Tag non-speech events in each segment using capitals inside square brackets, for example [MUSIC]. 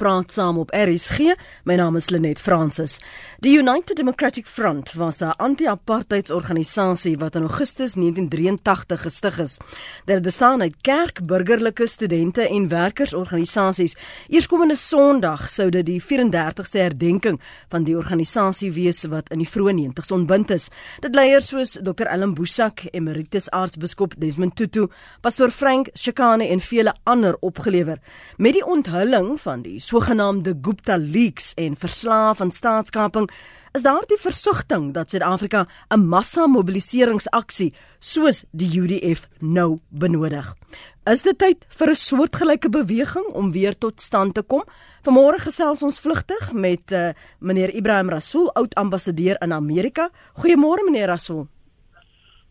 praat saam op RSG. My naam is Lenet Fransis. Die United Democratic Front was 'n anti-apartheidsorganisasie wat in Augustus 1983 gestig is. Dit bestaan uit kerk, burgerlike, studente en werkersorganisasies. Eerskomende Sondag sou dit die 34ste herdenking van die organisasie wees wat in die vroeë 90's ontbind is. Dit leiers soos Dr. Ellen Boesak, emeritus aartsbiskop Desmond Tutu, pastoor Frank Shikane en vele ander opgelewer. Met die onthulling van die sogenaamde Gupta leaks en verslae van staatskaping is daar die versigtiging dat Suid-Afrika 'n massa mobiliseringsaksie soos die UDF nou benodig. Is dit tyd vir 'n soortgelyke beweging om weer tot stand te kom? Vanmôre gesels ons vlugtig met uh, meneer Ibrahim Rasool, oud ambassadeur in Amerika. Goeiemôre meneer Rasool.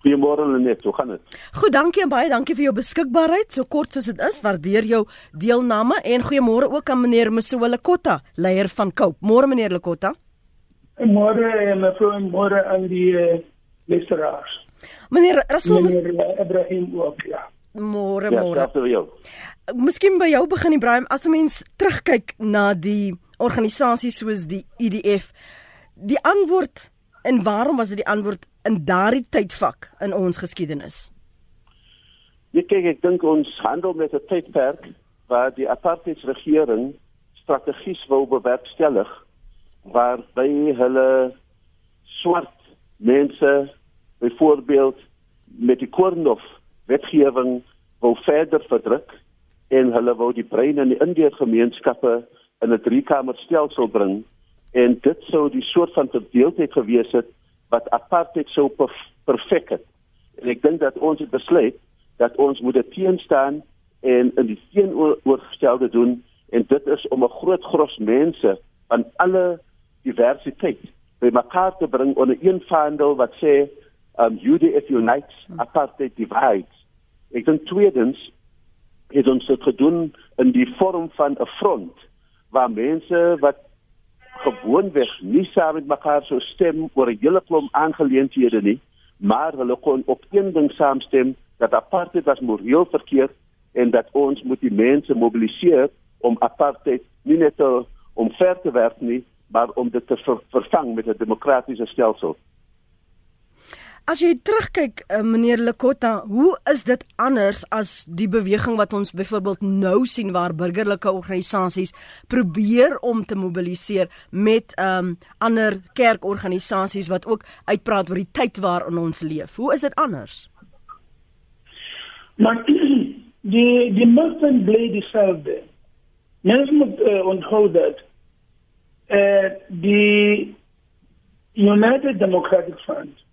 Goeiemôre Lenet, hoe gaan dit? Goed, dankie en baie dankie vir jou beskikbaarheid. So kort soos dit is, waardeer jou deelname en goeiemôre ook aan meneer Msoe Lekotta, leier van Cope. Môre meneer Lekotta. Môre en mevrou en môre aan die uh, luisteraars. Meneer Rasool, meneer uh, Ibrahim ook, ja. Môre, Ja, môre. selfs vir jou. Miskien by jou begin Ibrahim, as 'n mens terugkyk na die organisasies soos die IDF, die antwoord en waarom was dit die antwoord in daardie tydvak in ons geskiedenis? Jy kyk, ek dink ons handel met 'n tydperk waar die apartheidsregering strategies wou bewerkstellig waarby hulle swart mense byvoorbeeld met die Kornhof wetgewing wou verder verdruk en hulle wou die brein in die Indiër gemeenskappe in 'n driekamerstelsel bring en dit sou die soort van verdeeldheid gewees het wat apartheid sou perf perfek het. En ek dink dat ons het besluit dat ons moet teenstaan en in die teenoorgestelde doen en dit is om 'n groot gros mense van alle diversiteit bymekaar te bring onder een vaandel wat sê um UDF unites apartheid divides. Ek dink tweedens het ons dit gedoen in die vorm van 'n front waar mense wat gewoonweg nie saam met mekaar sou stem oor 'n hele klomp aangeleenthede nie, maar hulle kon op een ding saamstem dat apartheid was moreel verkeerd en dat ons moet die mense mobiliseer om apartheid nie net te omver te werp nie, maar om dit te ver vervang met 'n demokratiese stelsel. As jy terugkyk, uh, meneer Lekotta, hoe is dit anders as die beweging wat ons byvoorbeeld nou sien waar burgerlike organisasies probeer om te mobiliseer met um ander kerkorganisasies wat ook uitpraat oor die tyd waarin ons leef. Hoe is dit anders? Maar [CLEARS THROAT] die die movement bly dieselfde. Mense moet uh, onthou dat uh, die United Democratic Front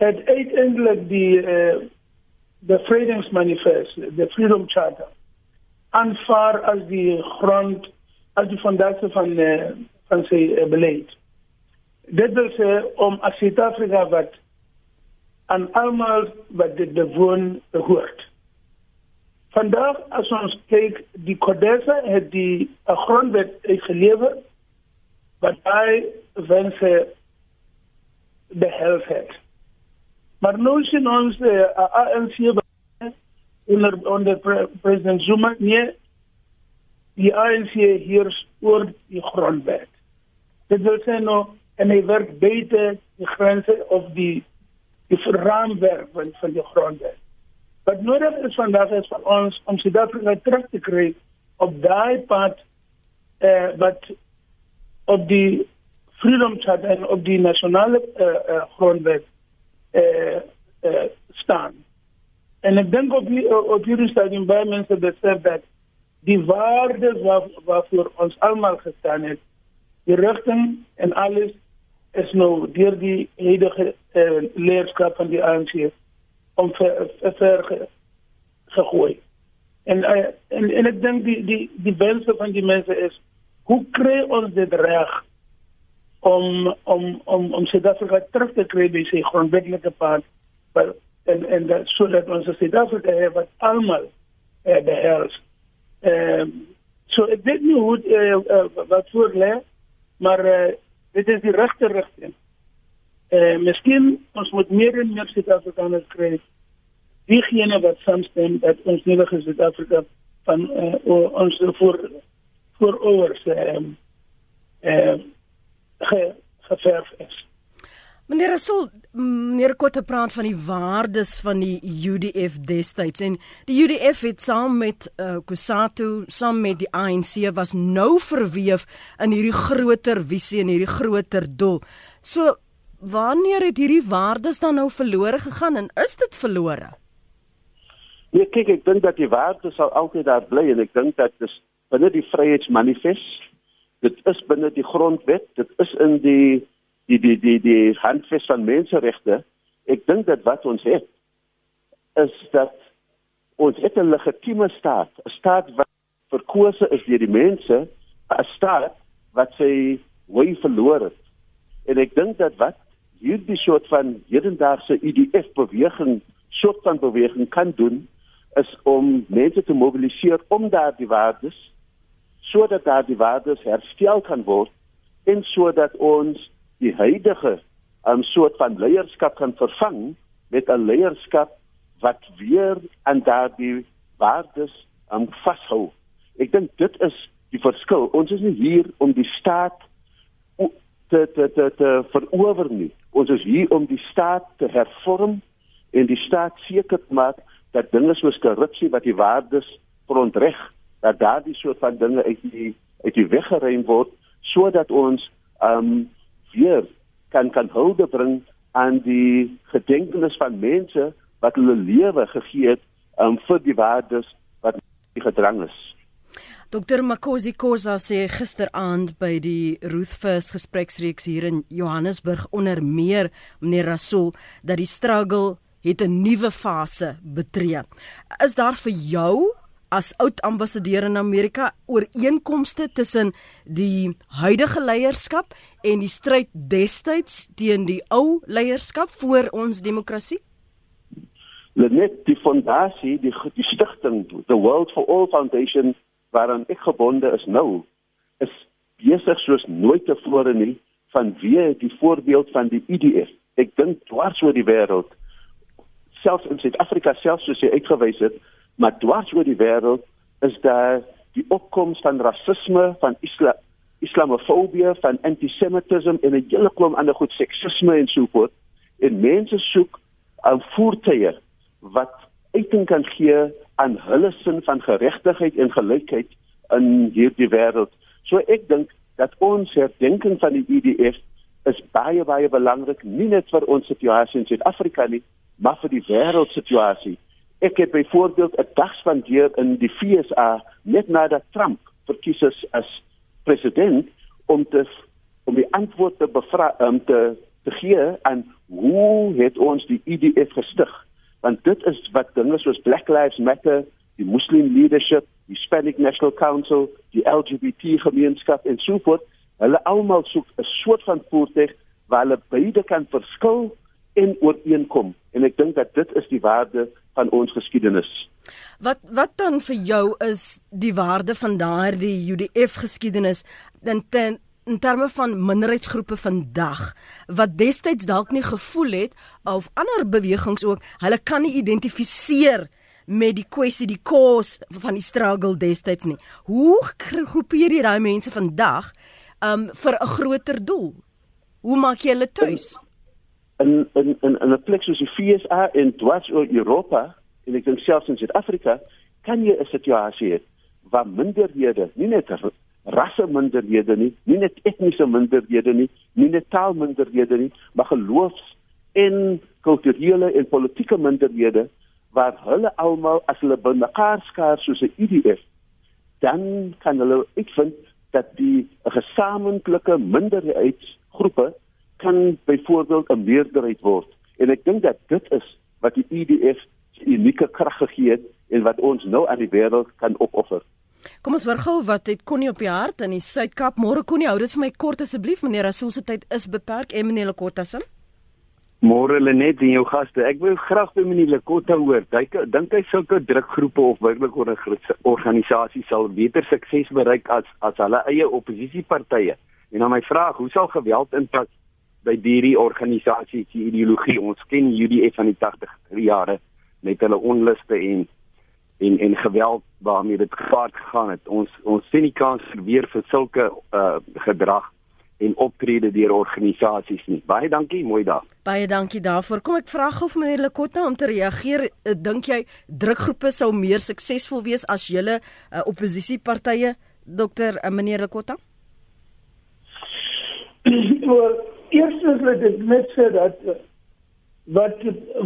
het uiteindelik die uh, the Freedoms Manifest, the Freedom Charter aanvaar as die grond as die fondasie van uh, van sy uh, beleid. Dit wil sê om as Suid-Afrika wat aan almal wat dit bewoon behoort. Vandag as ons kyk, die Kodesa het die 'n grondwet gelewer wat hy wense behels het. Maar nou sien ons uh, ANC onder onder pre president Zuma nee die ANC heers oor die grondwet. Dit wil sê nou en hy werk buite die grense of die die raamwerk van van die grondwet. Wat nodig is vandag is vir ons om Suid-Afrika terug te kry op daai pad eh uh, wat op die Freedom Charter en op die nasionale uh, uh, grondwet staan. En ek dink op die op hierdie stadium baie mense besef dat die waardes waar waarvoor ons almal gestaan het, die rigting en alles is nou deur die huidige uh, leierskap van die ANC om ver, ver, ver ge, gegooi. En, uh, en en ek dink die die die wense van die mense is hoe kry ons dit reg om om om om Suid-Afrika terug te kry by sy grondwetlike pad maar en en dat sodat ons Suid-Afrika het wat almal uh, behels. Ehm uh, so ek weet nie hoe uh, uh, wat voor lê maar uh, dit is die regte rigting. Eh uh, miskien ons moet meer en meer Suid-Afrikaners kry. Diegene wat saamstem dat ons nuwe Suid-Afrika van uh, ons voor voorouders ehm ehm ge, geverf is. Meneer Rasul, meneer Kotte praat van die waardes van die UDF destyds en die UDF het saam met uh, Kusatu, saam met die ANC was nou verweef in hierdie groter visie en hierdie groter doel. So wanneer het hierdie waardes dan nou verlore gegaan en is dit verlore? Nee, kyk, ek dink dat die waardes sal altyd daar bly en ek dink dat dis binne die Vryheidsmanifest, dit is binne die grondwet, dit is in die die die die die handves van menseregte. Ek dink dat wat ons het is dat ons het 'n legitieme staat 'n staat wat verkose is deur die mense 'n staat wat sy wy verloor het. En ek dink dat wat hierdie soort van hedendaagse IDF e beweging soort van beweging kan doen is om mense te mobiliseer om daardie waardes sodat daardie waardes herstel kan word en sodat ons die huidige 'n um, soort van leierskap kan vervang met 'n leierskap wat weer aan daardie waardes um, vashou. Ek dink dit is die verskil. Ons is nie hier om die staat te te te te verower nie. Ons is hier om die staat te hervorm en die staat seker te maak dat dinge soos korrupsie wat die waardes verontreg, dat daardie soort van dinge uit die uit die weg geruim word sodat ons um weer kan kan hulde bring aan die gedenknis van mense wat hulle lewe gegee het um, vir die waardes wat die gedrang is. Dr Makosi Kosa sê gisteraand by die First gespreksreeks hier in Johannesburg onder meer meneer Rasool dat die struggle het 'n nuwe fase betree. Is daar vir jou as oud ambassadeur in Amerika ooreenkomste tussen die huidige leierskap en die stryd destyds teen die ou leierskap vir ons demokrasie? Net die fondasie, die die stigting, the World for All Foundation waaraan ek gebonde is nou, is besig soos nooit tevore nie van wie die voorbeeld van die IDF. Ek dink dwars oor die wêreld selfs in Suid-Afrika selfs soos jy uitgewys het, maar dwars oor die wêreld is daar die opkoms van rasisme, van isla islamofobie, van antisemitisme en 'n hele klomp ander goed, seksisme en so voort. En mense soek 'n voertuie wat uiting kan gee aan hulle sin van geregtigheid en gelykheid in hierdie wêreld. So ek dink dat ons herdenking van die IDF e is baie baie belangrik nie net vir ons situasie in Suid-Afrika nie, maar vir die wêreldsituasie. Ek het byvoorbeeld 'n dag spandeer in die FSA net nadat Trump verkies is as president om te om die antwoord te bevra om um, te te gee aan hoe het ons die IDF gestig? Want dit is wat dinge soos Black Lives Matter, die Muslim leadership, die Hispanic National Council, die LGBT gemeenskap en so voort, hulle almal soek 'n soort van voertuig waar hulle beide kan verskil en ooreenkom en ek dink dat dit is die waarde van ons geskiedenis. Wat wat dan vir jou is die waarde van daardie UDF geskiedenis in ten, in terme van minderheidsgroepe vandag wat destyds dalk nie gevoel het of ander bewegings ook hulle kan nie identifiseer met die kwessie die cause van die struggle destyds nie. Hoe groepeer jy daai mense vandag um vir 'n groter doel? Hoe maak jy hulle tuis? Um, in in in 'n plek soos die FSA en dwars oor Europa en ek dink selfs in Suid-Afrika kan jy 'n situasie hê waar minderhede, nie net rasse minderhede nie, nie net etniese minderhede nie, nie net taalminderhede nie, maar geloofs en kulturele en politieke minderhede waar hulle almal as hulle bymekaar skaar soos 'n IDF dan kan hulle ek vind dat die gesamentlike minderheidsgroepe kan byvoorbeeld 'n meerderheid word. En ek dink dat dit is wat die EDF se unieke krag gegee het en wat ons nou aan die wêreld kan opoffer. Kom ons hoor gou wat het Connie op die hart in die Suid-Kaap. Môre Connie, hou dit vir my kort asseblief, meneer Rasul se tyd is beperk. Emilie Kottasen. Môre Lenet en jou gaste. Ek wil graag by meneer Lekotta hoor. Dink dink hy sulke drukgroepe of werklik organisasies sal beter sukses bereik as as hulle eie oppositiepartye? En dan my vraag, hoe sal geweld impak by hierdie organisasie se ideologie. Ons ken UDF van die 80 jare met hulle onluste en en en geweld waarmee dit gepaard gegaan het. Ons ons sien nie kans vir weer vir sulke uh gedrag en optrede deur organisasies nie. Baie dankie, mooi dag. Baie dankie daarvoor. Kom ek vra gou vir meneer Lekota om te reageer. Uh, Dink jy drukgroepe sou meer suksesvol wees as julle uh, oppositiepartye, dokter uh, meneer Lekota? [CLEARS THROAT] Wel, eerstens wil ek net sê dat uh, wat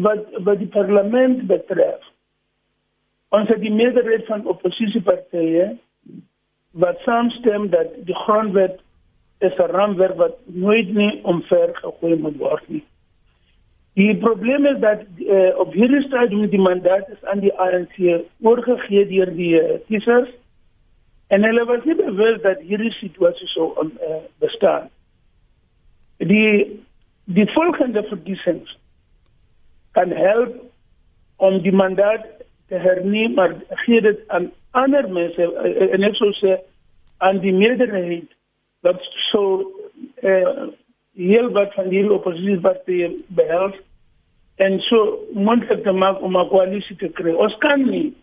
wat wat die parlement betref ons het die meerderheid van oppositiepartye wat saamstem dat die grondwet is 'n raamwerk wat nooit nie omver gegooi moet word nie. Die probleem is dat uh, op hierdie stadium die mandaat is aan die ANC oorgegee deur die uh, kiesers en hulle was nie bewus dat hierdie situasie sou uh, bestaan. Die die volgende verkiesings kan help om die mandaat te herneem maar gee dit aan ander mense en ek sou sê aan die meerderheid wat so eh heel wat van die oppositiepartye behels en so moontlik te maak om 'n koalisie te kry. Ons kan nie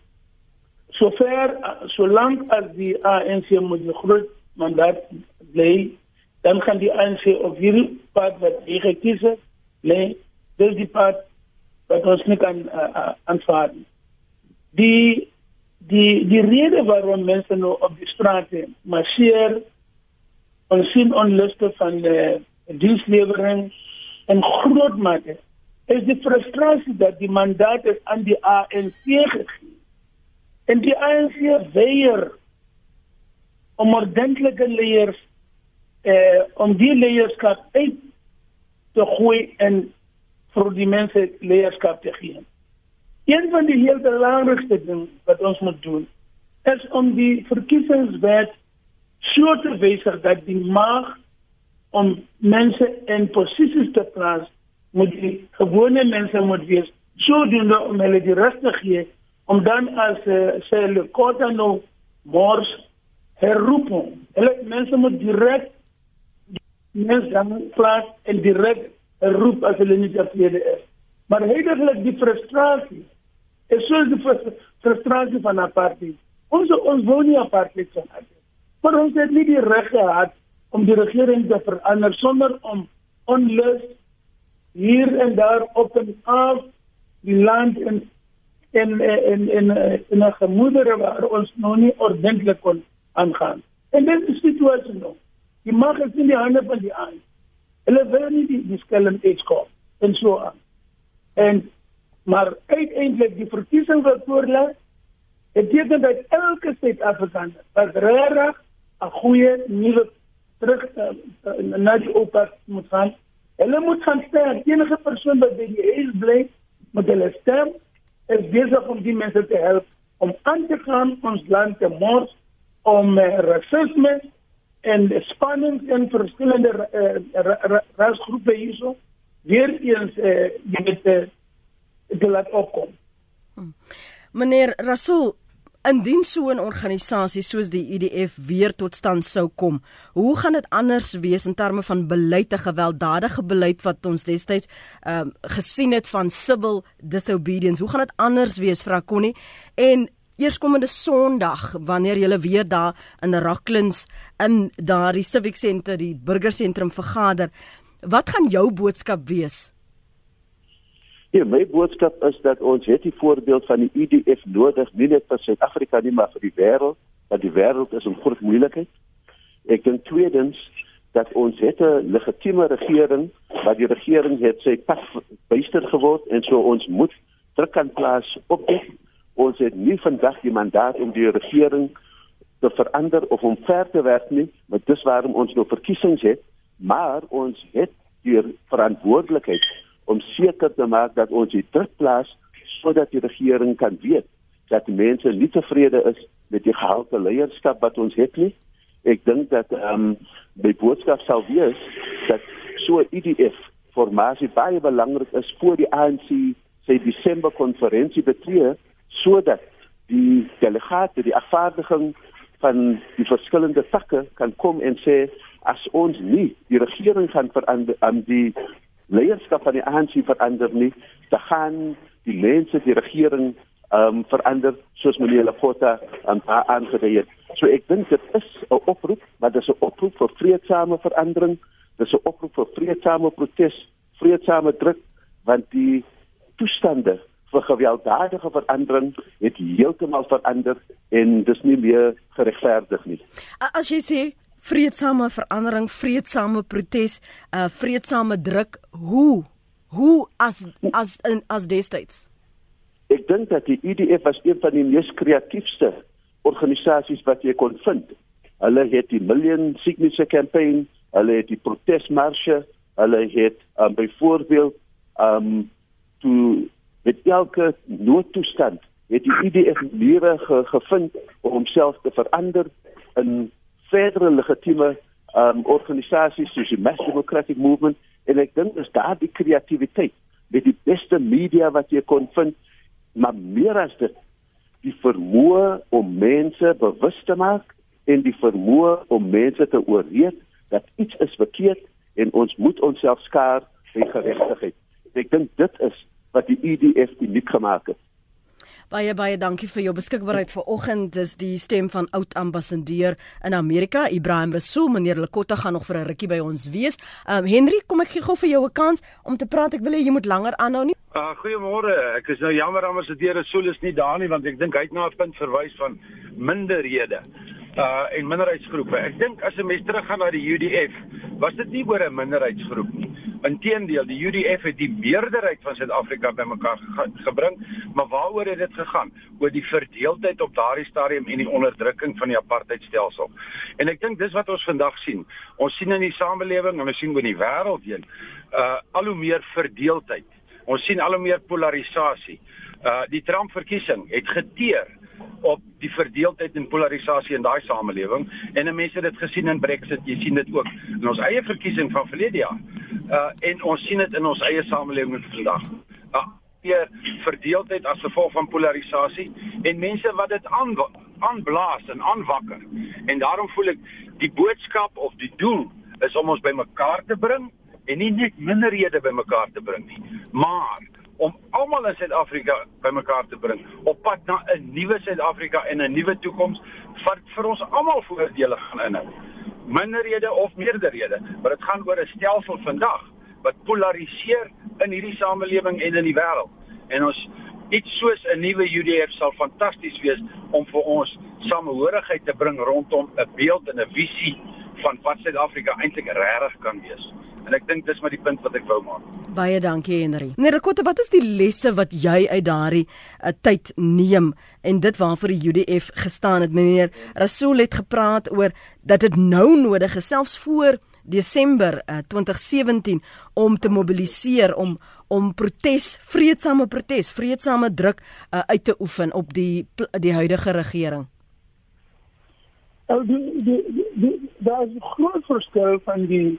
sover solank as die ANC moet die groot mandaat bly, dan kan die ANC op hierdie pad wat hy gekies het, lê, dis die pad wat ons nie kan uh, aanvaar nie. Die die die rede waarom mense nou op die strate marcheer ons sien onluste van die dienslewering en groot mate is die frustrasie dat die mandaat is aan die ANC gegee. En die ANC weier om ordentlike leiers eh om die leierskap uit te gooi en vir die mense leierskap te gee. Een van die heel belangrikste dinge wat ons moet doen is om die verkiesingswet so te wysig dat die mag om mense in posisies te plaas moet die gewone mense moet wees so doen om hulle die rus te gee om dan as uh, sê hulle kota nou mors herroeping hulle mense moet direk mense dan plaas en direk herroep as hulle nie tevrede is maar heidaglik die frustrasie is soos die frustrasie van apartheid. Ons ons wou nie apartheid hê nie. Maar ons het nie die reg gehad om die regering te verander sonder om onlus hier en daar op en af die land in in in in in 'n gemoedere waar ons nog nie ordentlik kon aangaan. En dit is die situasie nou. Die mag is in die hande van die ANC. Hulle wil nie die, die skelm uitkom en so aan. En maar uiteindelik die verkiesing wat voorlê beteken dat elke Suid-Afrikaner wat regtig 'n goeie nuwe terug uh, na die oppas moet gaan. Hulle moet gaan stem. Enige persoon wat by die huis bly, moet hulle stem. is besig om die mense te help om aan te gaan ons land te mors om uh, rasisme en spanning in verskillende uh, rasgroepe hierso weer eens uh, met uh, te laat opkom. Hmm. Meneer Rasul, indien so 'n organisasie soos die IDF weer tot stand sou kom, hoe gaan dit anders wees in terme van beleid, 'n gewelddadige beleid wat ons destyds ehm um, gesien het van civil disobedience? Hoe gaan dit anders wees, Frau Connie? En eerskomende Sondag wanneer jy weer daar in Raklands in daardie civic center, die burgersentrum vergader, wat gaan jou boodskap wees? Ja, my boodskap is dat ons het die voorbeeld van die IDF nodig nie net vir Suid-Afrika nie, maar vir die wêreld, want die wêreld is 'n groot moeilikheid. Ek dink tweedens dat ons het 'n legitieme regering, maar die regering het sy pad byster geword en so ons moet druk aan plaas op dit. Ons het nie vandag die mandaat om die regering te verander of om ver te werk nie, maar dis waarom ons nou verkiesings het, maar ons het die verantwoordelikheid om seker te maak dat ons dit terugplaas sodat die regering kan weet dat mense nie tevrede is met die gehalte leierskap wat ons het nie. Ek dink dat ehm um, die boodskap sou wees dat so IDF e formasie baie belangrik is vir die ANC se Desember konferensie betree sodat die delegate die afvaardiging van die verskillende takke kan kom en sê as ons nie die regering gaan verander aan die leierskap van die ANC verander nie, dan gaan die mense die regering um, verander soos meneer Lakota um, aangedui het. So ek dink dit is 'n oproep, maar dit is 'n oproep vir vreedsame verandering. Dit is 'n oproep vir vreedsame protes, vreedsame druk want die toestande vir gewelddadige verandering het heeltemal verander en dis nie meer geregverdig nie. As jy sê vreedsame verandering, vreedsame protes, uh, vreedsame druk, hoe hoe as as in as destyds? Ek dink dat die UDF was een van die mees kreatiefste organisasies wat jy kon vind. Hulle het die million signature campaign, hulle het die protesmarsje, hulle het um, byvoorbeeld um toe met elke noodtoestand het die IDF maniere ge, gevind om homself te verander in verdere legitieme um, organisasies soos die Mass Democratic Movement en ek dink dis daar die kreatiwiteit met die beste media wat jy kon vind maar meer as dit die vermoë om mense bewus te maak en die vermoë om mense te ooreed dat iets is verkeerd en ons moet onsself skaar vir geregtigheid. Ek dink dit is wat die EDF uniek gemaak het. Baie baie dankie vir jou beskikbaarheid vanoggend. Dis die stem van oud ambassadeur in Amerika, Ibrahim Rasool. Meneer Lekota gaan nog vir 'n rukkie by ons wees. Um Henry, kom ek gee gou vir jou 'n kans om te praat. Ek wil hê jy moet langer aanhou nie. Uh goeiemôre. Ek is nou jammer ambassadeur Rasool is nie daar nie want ek dink hy het na 'n punt verwys van minderhede uh en minderheidsgroepe. Ek dink as 'n mens teruggaan na die UDF, was dit nie oor 'n minderheidsgroep nie. Inteendeel, die UDF het die meerderheid van Suid-Afrika bymekaar ge gebring, maar waaroor het dit gegaan? Oor die verdeeldheid op daardie stadium en die onderdrukking van die apartheidstelsel. En ek dink dis wat ons vandag sien. Ons sien in die samelewing en ons sien oor die wêreld heen, uh al hoe meer verdeeldheid. Ons sien al hoe meer polarisasie. Uh die Trump verkiesing het geteer op die verdeeldheid en polarisasie in daai samelewing en mense het dit gesien in Brexit, jy sien dit ook in ons eie verkiesing van verlede jaar. Uh en ons sien dit in ons eie samelewing vandag. Uh weer verdeeldheid as gevolg van polarisasie en mense wat dit aan aanblaas en aanwakker. En daarom voel ek die boodskap of die doel is om ons bymekaar te bring en nie net minderhede bymekaar te bring nie, maar om almal in Suid-Afrika bymekaar te bring op pad na 'n nuwe Suid-Afrika en 'n nuwe toekoms wat vir ons almal voordele gaan inhou. Minderhede of meerderhede, maar dit gaan oor 'n stelsel vandag wat polariseer in hierdie samelewing en in die wêreld. En ons iets soos 'n nuwe UDF sal fantasties wees om vir ons samehorigheid te bring rondom 'n beeld en 'n visie van wat Suid-Afrika eintlik regtig kan wees. En ek dink dis maar die punt wat ek wou maak. Baie dankie Henry. Nee Rakotte, wat is die lesse wat jy uit daardie uh, tyd neem en dit waarvoor die UDF gestaan het? Meneer Rasool het gepraat oor dat dit nou nodig is selfs voor Desember uh, 2017 om te mobiliseer om om protes, vreedsame protes, vreedsame druk uh, uit te oefen op die die huidige regering. Nou die die, die, die daar is 'n groot verskil van die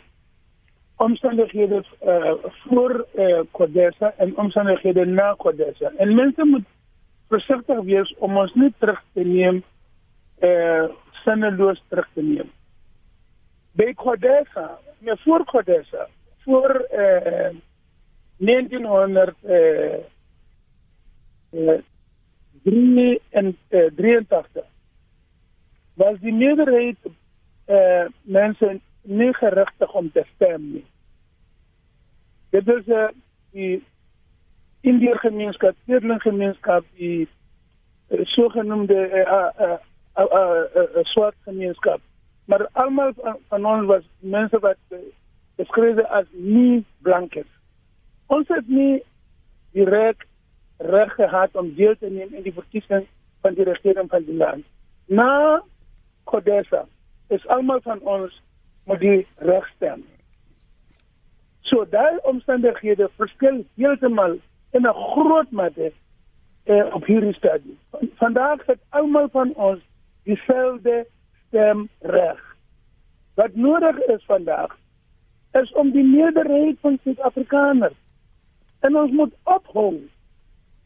omstandighede uh, voor uh, Kodesa en omstandighede na Kodesa. En mensen moeten voorzichtig wees om ons niet terug te nemen, uh, zinneloos terug te nemen. Bij Kodesa, ja, voor Kodesa, voor uh, 1983 was die meerderheid mensen niet gerechtig om te stemmen. Dit is uh, die Indiër gemeenskap, Nederland gemeenskap, die uh, sogenaamde uh, uh, uh, uh, uh, swart gemeenskap. Maar almal van, ons was mense wat uh, beskryf as nie blankes. Ons het nie direk reg gehad om deel te neem in die verkiesing van die regering van die land. Na Kodesa is almal van ons moet die reg stem. So daai omstandighede verskil heeltemal in 'n groot mate eh, op hierdie stadium. Vandag het almal van ons dieselfde stemreg. Wat nodig is vandag is om die meerderheid van Suid-Afrikaners en ons moet ophou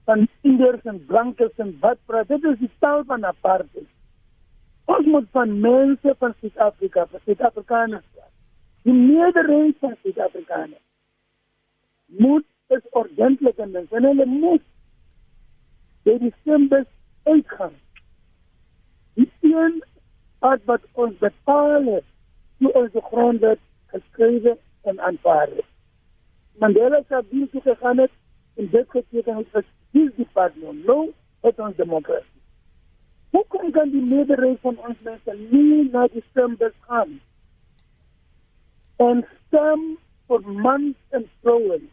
van inders en blankes en wat praat. Dit is die taal van apartheid. Ons moet van mense van Suid-Afrika, van Suid-Afrikaners die meerderheid van Suid-Afrikaners moet is ordentlik en mens en hulle moet by die stembus uitgaan. Die een wat wat ons bepaal het, toe ons die grondwet geskrywe en aanvaar het. Mandela het bill toe gegaan het en dit geteken het as die departement nou het ons demokrasie. Hoe kan dan die meerderheid van ons mense nie na die stembus gaan? En stem vir mans en vrouens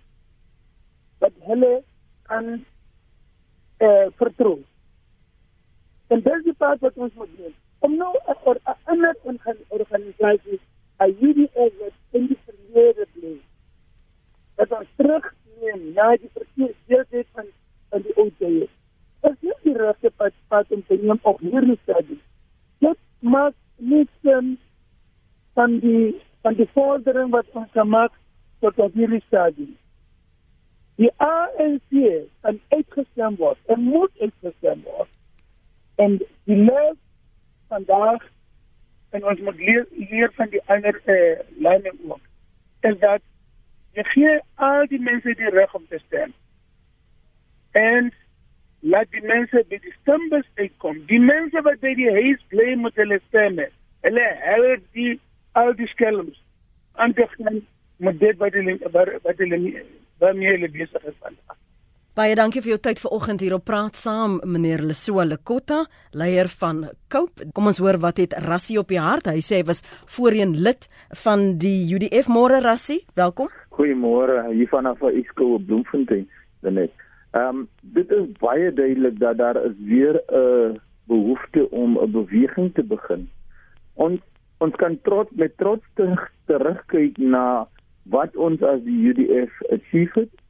wat hulle kan eh uh, vertrou. En dis die pad wat ons moet doen. Om nou 'n ander organisasie, 'n UDF wat in die verlede bly. Dat ons terugneem na die verkeersdeeltyd van van die ou tye. Dit is die regte pad, pad om te neem op hierdie stadium. Dit maak nie sin van die van die vordering wat ons gemaak tot op hierdie stadium. Die ANC kan uitgestem word en moet uitgestem word. En die les vandaag en ons moet leer, leer van die ander eh, lande ook, is dat je gee al die mensen die reg om te stemmen. En laat die mensen bij die stembus uitkomen. Die mensen wat bij die huis blijven moeten stemmen, hulle help die al die skelms aan te gaan met dit wat hulle wat hulle waarmee hulle besig is vandag. Baie dankie vir jou tyd vanoggend hier op praat saam meneer Lesoa Lekotta, leier van Cope. Kom ons hoor wat het Rassie op die hart. Hy sê hy was voorheen lid van die UDF Môre Rassie. Welkom. Goeiemôre hier vanaf Isko op Bloemfontein. Net. Ehm um, dit is baie duidelik dat daar is weer 'n behoefte om 'n beweging te begin. Ons ons kan trots met trots terugkyk na wat ons as die UDF achieve het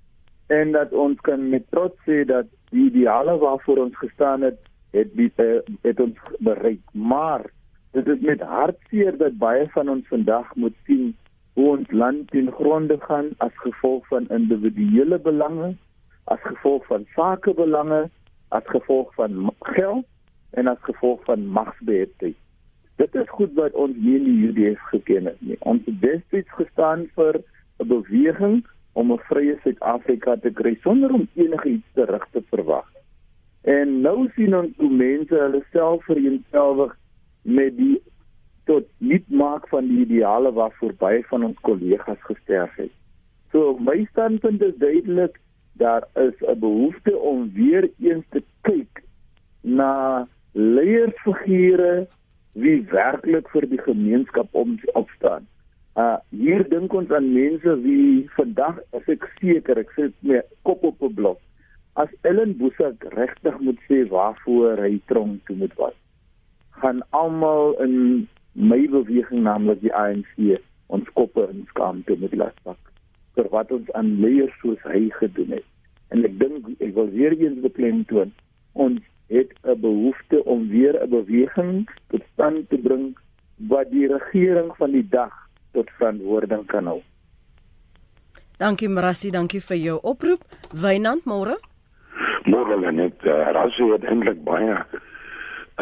en dat ons kan met trots sê dat die ideale waarvoor ons gestaan het het eh, het ons bereik. Maar dit is met hartseer dat baie van ons vandag moet sien hoe ons land ten gronde gaan as gevolg van individuele belange as gevolg van sakebelange as gevolg van geld en as gevolg van magsbeheerting dit is goed wat ons nie in die UDF geken het nie ons het destyds gestaan vir 'n beweging om 'n vrye Suid-Afrika te kry sonder om enigiets terug te verwag. En nou sien ons hoe mense hulle self vereenselwig met die tot niet maak van die ideale waarvoor baie van ons kollegas gesterf het. So my standpunt is duidelik daar is 'n behoefte om weer eens te kyk na leiersfigure wie werklik vir die gemeenskap om opstaan. Uh hier dink ons aan mense wie vandag as ek seker ek sit met kop op 'n blok. As Ellen Boesak regtig moet sê waarvoor hy tronk toe moet was. gaan almal in my beweging naamlik die ANC ons koppe in skaamte met las pak vir wat ons aan leiers soos hy gedoen het. En ek dink ek wil weer eens beklemtoon ons het 'n behoefte om weer 'n beweging tot stand te bring wat die regering van die dag tot verantwoording kan hou. Dankie Marassi, dankie vir jou oproep. Wynand, môre? Môre net, uh, Rassi het eintlik baie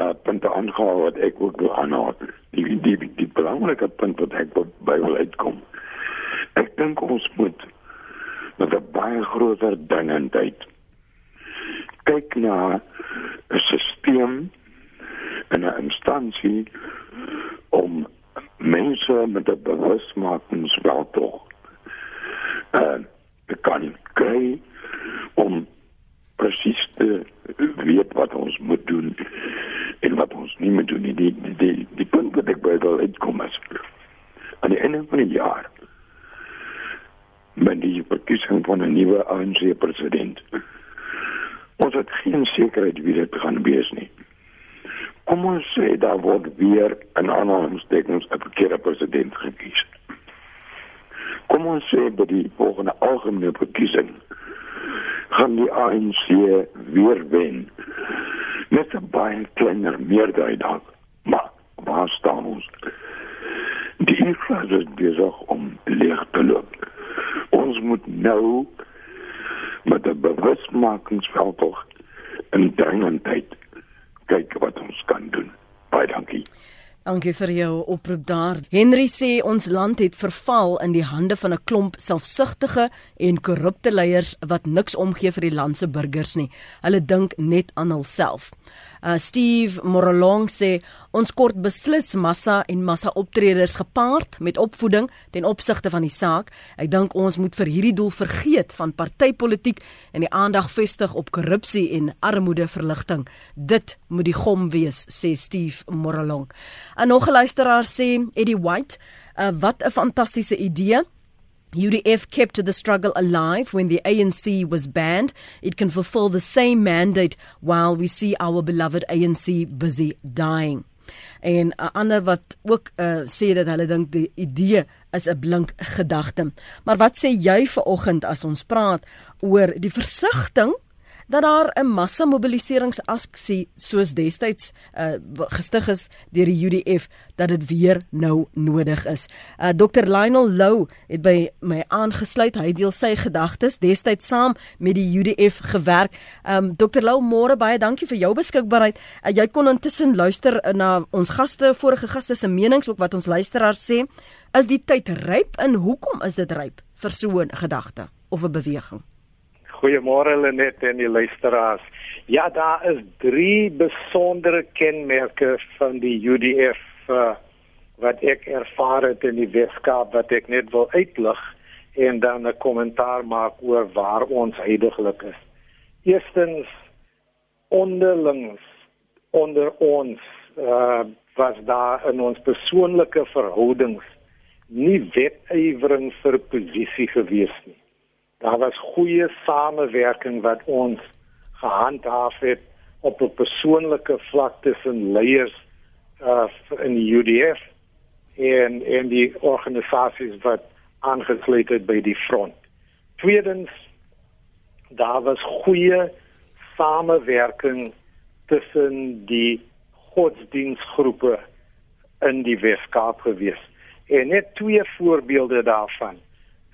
uh punte aangehaal wat ek ook wil aanhaal. Die die die, die belangrike punt wat ek by wil uitkom. Ek dink ons moet met 'n baie groter dingendheid kyk na 'n stelsel en 'n instansie om mense met 'n bewusmakingswel tog uh kan kry om presies te weet wat ons moet doen en wat ons nie moet doen nie. Die die die, die punt wat ek by wil uitkom is aan die einde van die jaar met die verkiesing van 'n nuwe ANC president ons het geen sekerheid wie dit gaan wees nie kom ons sê daar word weer 'n aanhalingstekens 'n verkeerde president gekies. Kom ons sê by die volgende algemene verkiesing gaan die ANC weer wen. Met 'n baie kleiner meerderheid dalk, maar waar staan ons? Die inflasie is besig om leeg te loop. Ons moet nou met 'n bewustmakingsveld in dringendheid kyk wat ons kan doen. Baie dankie. Dankie vir jou oproep daar. Henry sê ons land het verval in die hande van 'n klomp selfsugtige en korrupte leiers wat niks omgee vir die land se burgers nie. Hulle dink net aan hulself. Uh Steve Morolong sê ons kort beslis massa en massa optreders gepaard met opvoeding ten opsigte van die saak. Ek dink ons moet vir hierdie doel vergeet van partytetiek en die aandag vestig op korrupsie en armoedeverligting. Dit moet die gom wees, sê Steve Morolong. 'n Nog 'n luisteraar sê Eddie White, uh, wat 'n fantastiese idee. UDF kept the struggle alive when the ANC was banned. It can fulfill the same mandate while we see our beloved ANC busy dying. En uh, ander wat ook uh, sê dat hulle dink die idee is 'n blink gedagte. Maar wat sê jy vir oggend as ons praat oor die versigtiging dat daar 'n massa mobiliseringsaksie soos destyds uh, gestig is deur die UDF dat dit weer nou nodig is. Uh, Dr Lionel Lou het by my aangesluit. Hy deel sy gedagtes destyds saam met die UDF gewerk. Um Dr Lou, môre baie dankie vir jou beskikbaarheid. Uh, jy kon intussen luister na ons gaste, vorige gaste se menings ook wat ons luisteraars sê. Is die tyd ryp en hoekom is dit ryp vir so 'n gedagte of 'n beweging? Goeiemôre Lenet en die luisteraars. Ja, daar is drie besondere kenmerke van die UDF uh, wat ek ervaar het in die Weskaap wat ek net wil uitlig en dan 'n kommentaar maak oor waar ons heidaglik is. Eerstens onderlings onder ons uh, was daar in ons persoonlike verhoudings nie wetywering vir posisie gewees nie daar was goeie samewerking wat ons gehandhaaf het op 'n persoonlike vlak tussen leiers uh in die UDF en en die organisasies wat aangesluit het by die front. Tweedens daar was goeie samewerking tussen die godsdienstgroepe in die Weskaap gewees. En net twee voorbeelde daarvan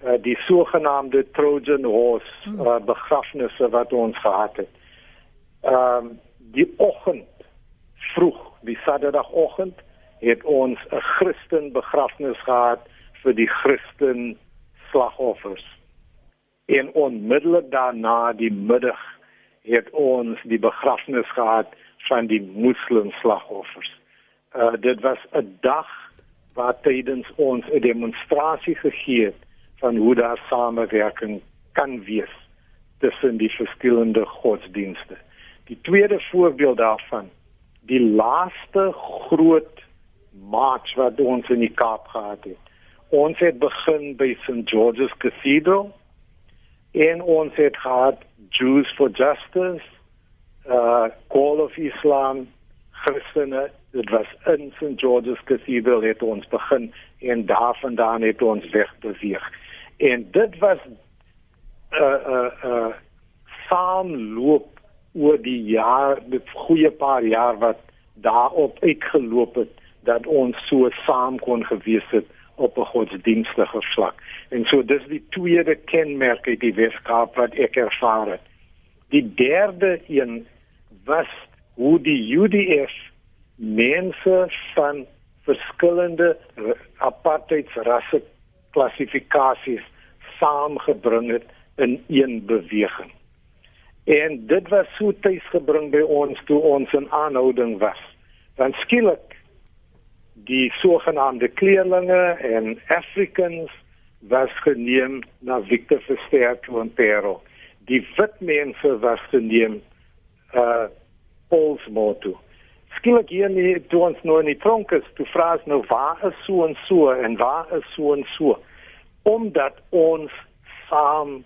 uh, die sogenaamde Trojan horse uh, begrafnisse wat ons gehad het. Ehm um, die oggend vroeg, die Saterdagoggend het ons 'n Christen begrafnis gehad vir die Christen slagoffers. En onmiddellik daarna die middag het ons die begrafnis gehad van die moslim slagoffers. Uh dit was 'n dag waar tydens ons 'n demonstrasie gegee het van hoe daar samewerking kan wees tussen die verskillende godsdienste. Die tweede voorbeeld daarvan, die laaste groot march wat ons in die Kaap gehad het. Ons het begin by St George's Cathedral en ons het gehad Jews for Justice, uh Call of Islam, Christene, dit was in St George's Cathedral het ons begin en daarvandaan het ons weg beweeg. En dit was 'n uh, 'n uh, 'n uh, saamloop oor die jaar, dit goeie paar jaar wat daarop uitgeloop het dat ons so saam kon gewees het op 'n godsdienstige vlak. En so dis die tweede kenmerk uit die Weskaap wat ek ervaar het. Die derde een was hoe die UDF mense van verskillende apartheidsrasse klassifikasies saamgebring het in een beweging. En dit was so tuisgebring by ons toe ons in aanhouding was. Dan skielik die sogenaamde kleerlinge en Africans was geneem na Victor Verster toe in Peru. Die wit mense was geneem uh Paulsmoor toe. Skielik hier nie toe ons nou in die tronk is, toe vra ons nou waar is so en so en waar is so en so omdat ons saam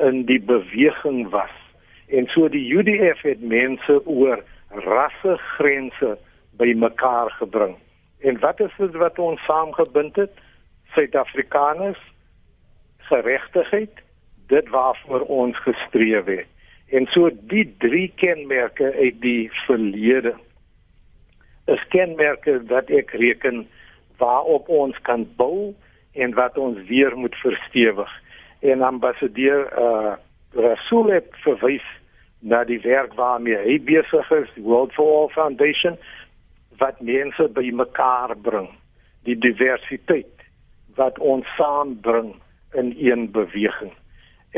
in die beweging was. En so die UDF het mense oor rassegrense bymekaar gebring. En wat is dit wat ons saamgebind het? Suid-Afrikaners geregtigheid, dit waarvoor ons gestreef het. En so die drie kenmerke uit die verlede is kenmerke wat ek reken waarop ons kan bou en wat ons weer moet verstewig. En ambassadeur uh Rasul het verwys na die werk waarmee hy besig is, die World for All Foundation wat mense bymekaar bring, die diversiteit wat ons saambring in een beweging.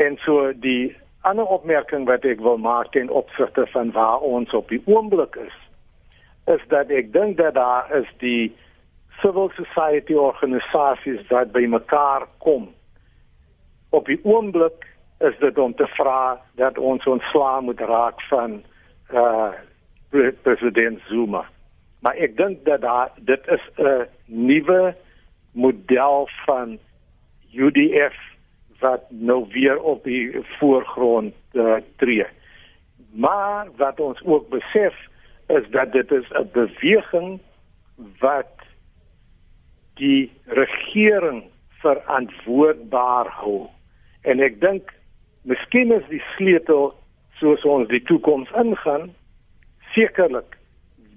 En so die ander opmerking wat ek wil maak ten opsigte van waar ons op die oomblik is, is dat ek dink dat daar is die civil society organisasies wat bymekaar kom. Op die oomblik is dit om te vra dat ons ontslaa moet raak van uh president Zuma. Maar ek dink dat daar, dit is 'n nuwe model van UDF wat nou weer op die voorgrond uh, tree. Maar wat ons ook besef is dat dit is 'n beweging wat die regering verantwoordbaar hou. En ek dink miskien is die sleutel soos ons die toekoms ingaan sekerlik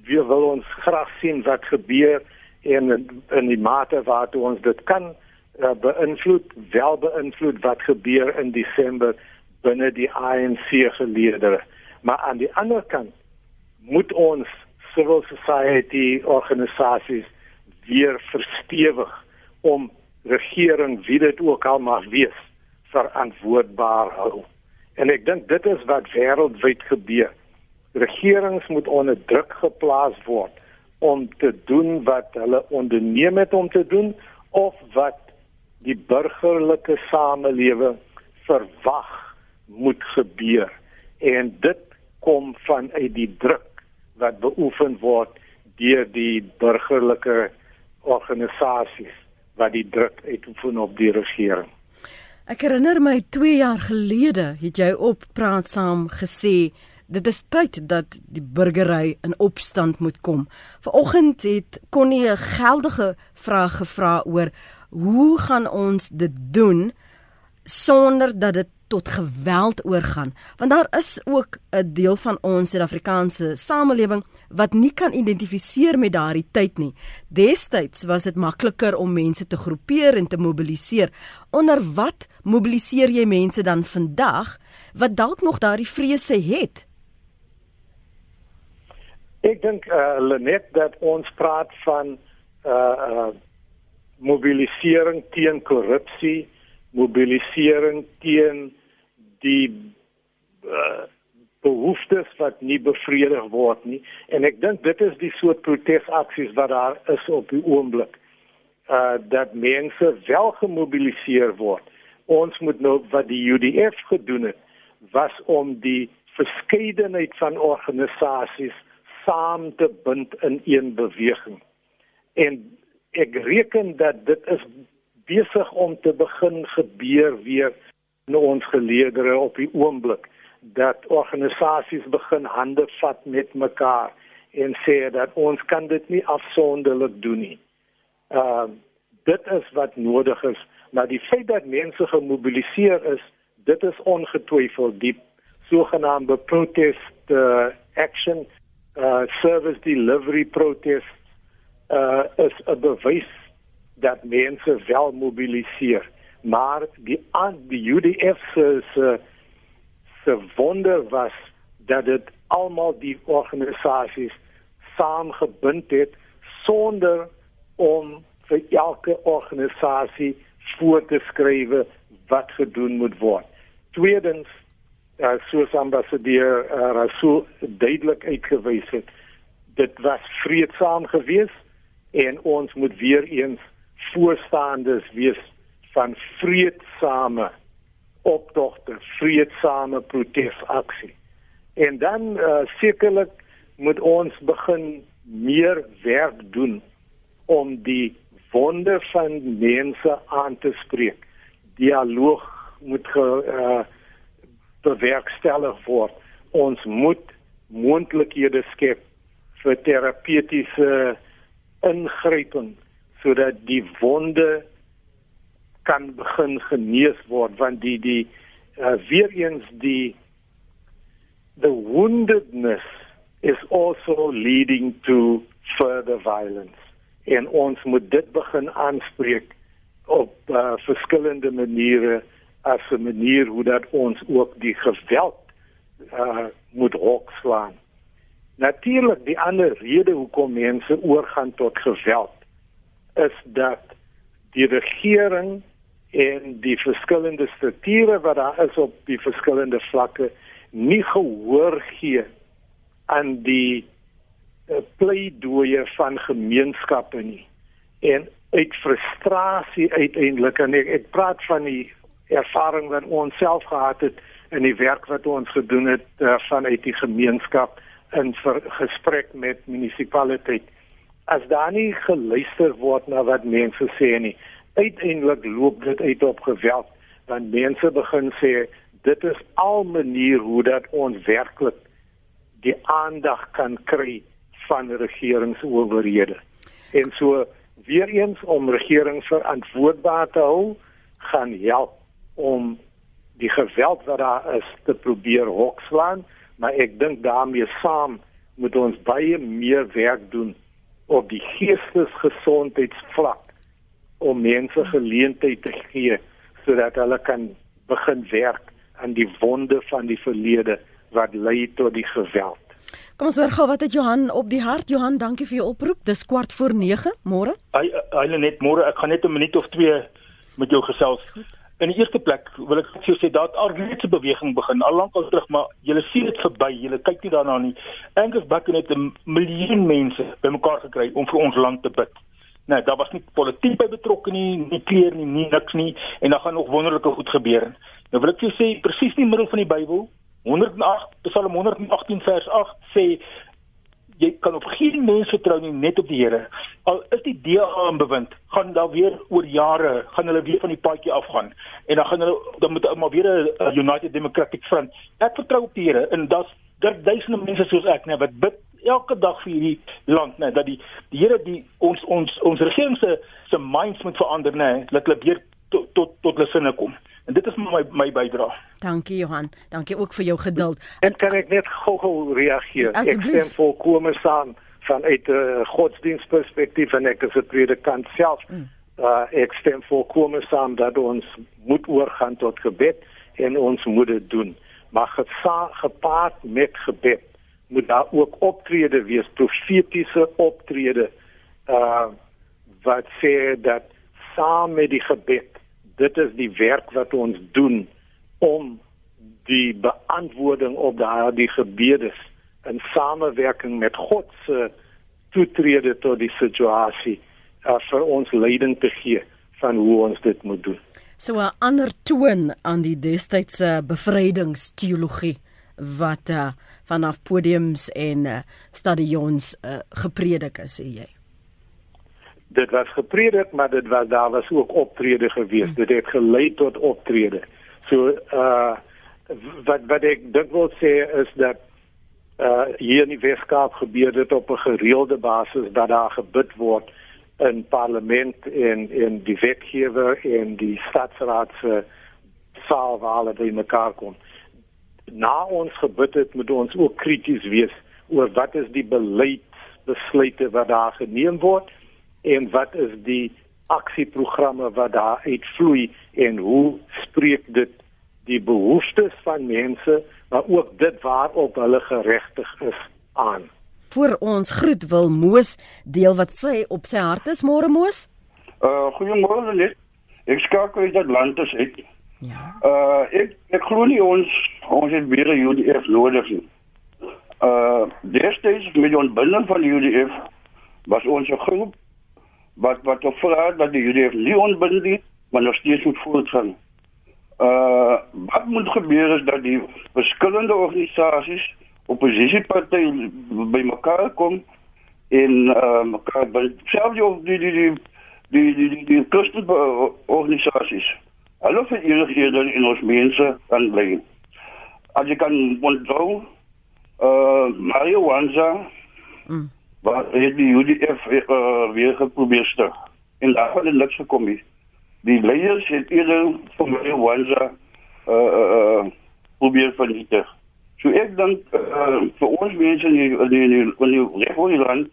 wie wil ons graag sien wat gebeur en in die mate waartoe ons dit kan uh, beïnvloed wel beïnvloed wat gebeur in Desember binne die ANC geleedere maar aan die ander kant moet ons civil society organisasies weer verstewig om regering wie dit ook al mag wees verantwoordbaar hou. En ek dink dit is wat wêreldwyd gebeur. Regerings moet onder druk geplaas word om te doen wat hulle onderneem het om te doen of wat die burgerlike samelewing verwag moet gebeur. En dit kom vanuit die druk wat beoefen word deur die burgerlike organisasies wat die druk uitoefen op die regering. Ek herinner my 2 jaar gelede het jy op praat saam gesê dit is tyd dat die burgery in opstand moet kom. Vanoggend het Connie 'n geldige vraag gevra oor hoe gaan ons dit doen sonder dat dit tot geweld oorgaan want daar is ook 'n deel van ons Suid-Afrikaanse samelewing wat nie kan identifiseer met daardie tyd nie. Destyds was dit makliker om mense te groepeer en te mobiliseer. Onder wat mobiliseer jy mense dan vandag wat dalk nog daardie vrese het? Ek dink uh, Lenet dat ons praat van uh, uh mobilisering teen korrupsie mobilisering teen die uh, behoeftes wat nie bevredig word nie. En ek dink dit is die soort protesaksies wat daar is op die oomblik uh dat mense wel gemobiliseer word. Ons moet nou wat die UDF gedoen het was om die verskeidenheid van organisasies saam te bind in een beweging. En ek reken dat dit is besig om te begin gebeur weer in ons geleedere op die oomblik dat organisasies begin hande vat met mekaar en sê dat ons kan dit nie afsonderlik doen nie. Ehm uh, dit is wat nodig is, maar die feit dat mense gemobiliseer is, dit is ongetwyfeld die sogenaamde protest uh, action uh, service delivery protest uh, is 'n bewys dat mense wel mobiliseer maar die die UDF se se se wonder was dat dit almal die organisasies saamgebind het sonder om vir elke organisasie voor te skryf wat gedoen moet word. Tweedens, uh, soos ambassadeur uh, Rasul duidelik uitgewys het, dit was vreedsaam geweest en ons moet weer eens voorstanders wees van vreedsame optogte, vreedsame protesaksie. En dan uh, sekerlik moet ons begin meer werk doen om die wonde van mense aan te spreek. Dialoog moet ge, uh, bewerkstellig word. Ons moet moontlikhede skep vir terapeutiese ingryping sodat die wonde kan begin genees word want die die uh, weer eens die the woundedness is also leading to further violence. En ons moet dit begin aanspreek op uh, verskillende maniere as 'n manier hoe dat ons ook die geweld uh, moet hokslaan. Natuurlik die ander rede hoekom mense oorgaan tot geweld is dat die regering en die verskillende strukture wat daar is op die verskillende vlakke nie gehoor gee aan die uh, pleidooie van gemeenskappe nie. En uit frustrasie uiteindelik en ek, ek praat van die ervaring wat ons self gehad het in die werk wat ons gedoen het uh, vanuit die gemeenskap in gesprek met munisipaliteit as daar nie geluister word na wat mense sê nie uiteindelik loop dit uit op geweld want mense begin sê dit is al manier hoe dat ons werklik die aandag kan kry van regeringsowerhede. En so weer eens om regerings verantwoordbaar te hou gaan help om die geweld wat daar is te probeer hokslaan maar ek dink daarmee saam moet ons baie meer werk doen op die geestesgesondheidsvlak om mense geleentheid te gee sodat hulle kan begin werk aan die wonde van die verlede wat lei tot die geweld. Kom ons hoor gou wat het Johan op die hart. Johan, dankie vir jou oproep. Dis kwart voor 9 môre. Hy hy net môre. Ek gaan net 'n minuut of 2 met jou gesels. Goed. In die eerste plek wil ek vir jou sê dat alreeds 'n beweging begin al lank al terug, maar julle sien dit verby. Julle kyk nie daarna nie. Angus Buckingham het 'n miljoen mense bymekaar gekry om vir ons land te bid. Nee, daar was nie politiek by betrokke nie, nie kleer nie, nie niks nie en dan gaan nog wonderlike goed gebeur. Nou wil ek vir jou sê presies in die middel van die Bybel, 108 Psalm 118 vers 8 sê jy kan op geen mens vertrou nie net op die Here. Al is die DA in bewind, gaan daar weer oor jare gaan hulle weer van die paadjie afgaan en dan gaan hulle dan moet maar weer 'n United Democratic Front. Ek vertrou op die Here en daar's daar duisende mense soos ek net wat bid elke dag vir hierdie land net dat die die Here die ons ons ons regering se se minds moet verander net dat hulle weer tot tot tot hulle sinne kom. En dit is my my bydrae. Dankie Johan. Dankie ook vir jou geduld. En kan ek net gou-gou reageer? Ek stem volkome saam vanuit 'n uh, godsdienstperspektief en ek is 'n predikant self. Mm. Uh, ek stem volkome saam dat ons moet oorgaan tot gebed en ons moet dit doen. Maar gepaard met gebed moet daar ook optrede wees, profetiese optrede uh wat sê dat saam met die gebed dit is die werk wat ons doen om die beantwoording op daardie gebede in samewerking met God se toetrede tot die situasie uh, vir ons leiding te gee van hoe ons dit moet doen. So 'n ander toon aan die destydse bevrydingsteologie wat uh, vanaf podiums en uh, stadions uh, gepredik is, sê jy dit was gepredik maar dit was daar was ook optrede gewees. Mm. Dit het gelei tot optrede. So uh wat wat ek dink wil sê is dat uh hier in die Weskaap gebeur dit op 'n gereelde basis dat daar gebid word in parlement en in die wetgewer en die staatsraad se saal waar hulle by mekaar kom. Na ons gebid het moet ons ook krities wees oor wat is die beleidsbesluite wat daar geneem word en wat is die aksieprogramme wat daar uitvloei en hoe spreek dit die behoeftes van mense maar ook dit waarop hulle geregtig is aan. Vir ons groet wil Moos deel wat sê op sy hart is môre Moos. Uh goeiemôre net. Ek skakel uit Atlantis uit. Ja. Uh ek ek glo nie ons ons het weer die UDF nodig nie. Uh destyds met ons binne van die UDF was ons 'n groep wat wat op vraag dat die nie ontbind nie, maar nog steeds moet voortgaan. Uh wat moet gebeur is dat die verskillende organisasies, oppositiepartye bymekaar kom en uh mekaar by selfs die die die die die die die Christen organisasies. Hulle vir enigieder in ons mense kan bly. As jy kan onthou, uh Mario Wanza mm wat het die UDF uh, eh, weer geprobeer stuk. En daar het niks gekom nie. Die leiers het eerder van my Wanza uh uh probeer vernietig. So ek dink uh, vir ons mense in die in die in die regering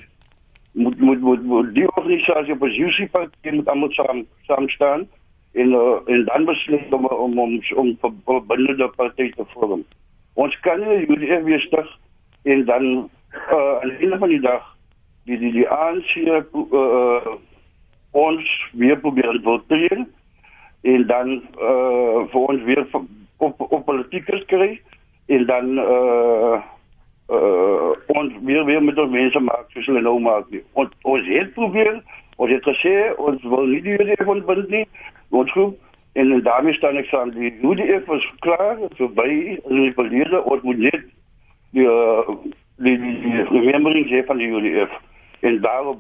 moet moet moet, moet die organisasie op die UC party moet almal saam saam staan en uh, en dan besluit om om om om, die party te vorm. Ons kan nie die UDF weer stuk en dan uh aan die einde van die dag die die die ANC uh, uh ons weer probeer infiltreer en dan uh vir ons weer op op politiekers kry en dan uh uh ons weer weer met ons mense maak soos hulle nou maak nie. Ons ons het probeer, ons het gesê ons wil nie die UDF ontbind nie. Ons groep en daarmee staan ek aan die UDF is klaar, so by verlede ons moet net die uh, die die, die remembering van die UDF en daarop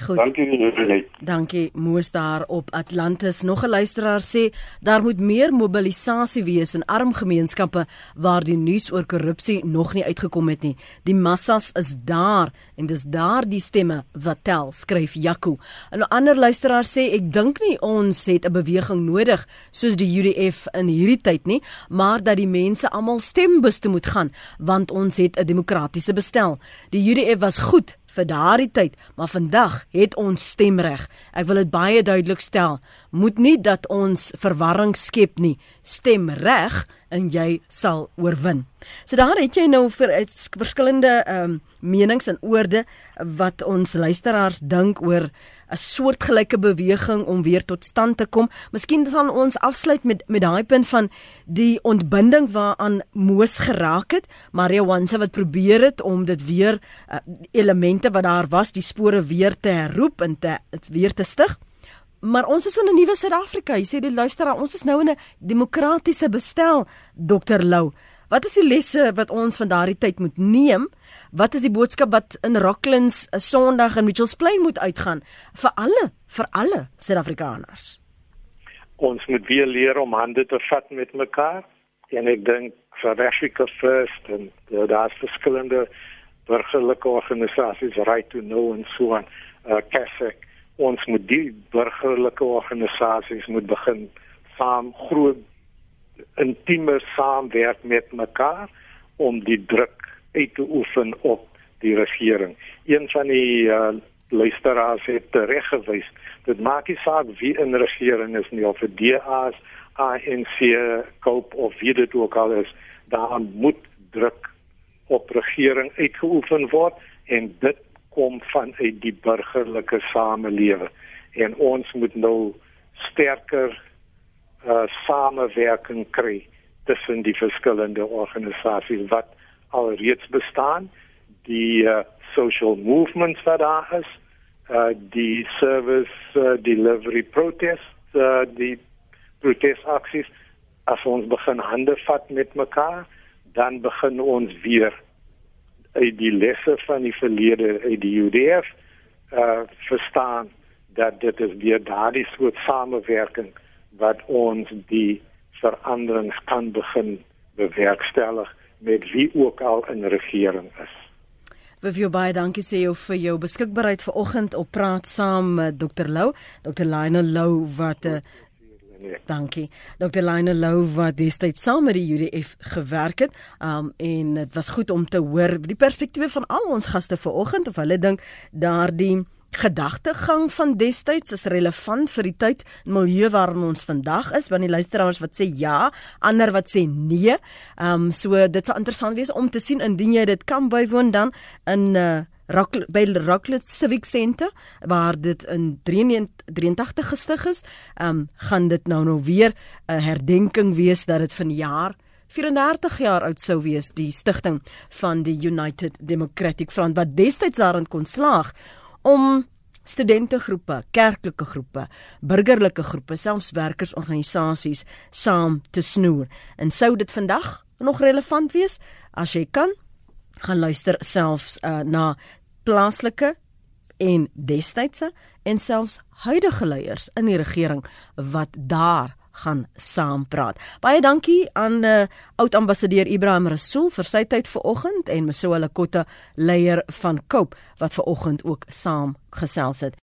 Goed. Dankie Renet. Dankie Moos daar op Atlantis. Nog 'n luisteraar sê daar moet meer mobilisasie wees in arm gemeenskappe waar die nuus oor korrupsie nog nie uitgekom het nie. Die massas is daar en dis daar die stemme wat tel, skryf Jaco. 'n Ander luisteraar sê ek dink nie ons het 'n beweging nodig soos die UDF in hierdie tyd nie, maar dat die mense almal stembus toe moet gaan want ons het 'n demokratiese bestel. Die UDF was goed vir daardie tyd, maar vandag het ons stemreg. Ek wil dit baie duidelik stel. Moet nie dat ons verwarring skep nie. Stemreg en jy sal oorwin. So daar het jy nou vir verskillende ehm um, menings en oorde wat ons luisteraars dink oor 'n soortgelyke beweging om weer tot stand te kom. Miskien sal ons afsluit met met daai punt van die ontbinding waaraan Moos geraak het, Maria Wanse wat probeer het om dit weer uh, elemente wat daar was, die spore weer te herroep en te weer te stig. Maar ons is in 'n nuwe Suid-Afrika. Jy sê die luisteraar, ons is nou in 'n demokratiese bestel, Dr Lou. Wat is die lesse wat ons van daardie tyd moet neem? Wat is die boodskap wat in Rocklands 'n Sondag in Mitchells Plain moet uitgaan vir alle vir alle Suid-Afrikaners? Ons moet weer leer om hande te vat met mekaar. En ek dink South Africa First en ja, daar's verskillende burgerlike organisasies right to know en so aan. Uh CASEC. Ons moet die burgerlike organisasies moet begin saam groot intieme saamwerk met mekaar om die druk uit te oefen op die regering. Een van die uh, luisteraars het tereggewys dit maak nie saak wie in regering is nie of dit DA's, ANC, COPE of wie dit ook al is, daar moet druk op regering uitgeoefen word en dit kom vanuit die burgerlike samelewing en ons moet nou sterker uh, samewerking kry tussen die verskillende organisasies wat alreeds bestaan. Die uh, social movements wat daar is uh, die service uh, delivery protest uh, die protesaksies as ons begin hande vat met mekaar dan begin ons weer uit die lesse van die verlede uit die UDF uh, verstaan dat dit is weer daardie soort samewerking wat ons die veranderings kan begin bewerkstellig met wie ook al in regering is. Jou baie dankie sê jou vir jou beskikbaarheid vanoggend op praat saam met Dr Lou, Dr Lionel Lou wat uh, Dankie. Dr Lionel Lou wat destyds saam met die UDF gewerk het. Um en dit was goed om te hoor die perspektiewe van al ons gaste vanoggend of hulle dink daardie gedagtegang van destyds is relevant vir die tyd en milieu waarin ons vandag is want die luisteraars wat sê ja, ander wat sê nee. Ehm um, so dit sal interessant wees om te sien indien jy dit kan bywoon dan in uh Rock by Rocklet Civic Center waar dit in 83 gestig is. Ehm um, gaan dit nou nou weer 'n herdenking wees dat dit vanjaar 34 jaar oud sou wees die stigting van die United Democratic Front wat destyds daarin kon slaag om studentegroepe, kerklike groepe, burgerlike groepe, selfs werkersorganisasies saam te snoer. En sou dit vandag nog relevant wees as jy kan gaan luister selfs uh, na plaaslike en destydse en selfs huidige leiers in die regering wat daar gaan saampraat. Baie dankie aan uh, oud ambassadeur Ibrahim Rasool vir sy tyd vanoggend en Mesoa Lekota leier van Cope wat vanoggend ook saam gesels het.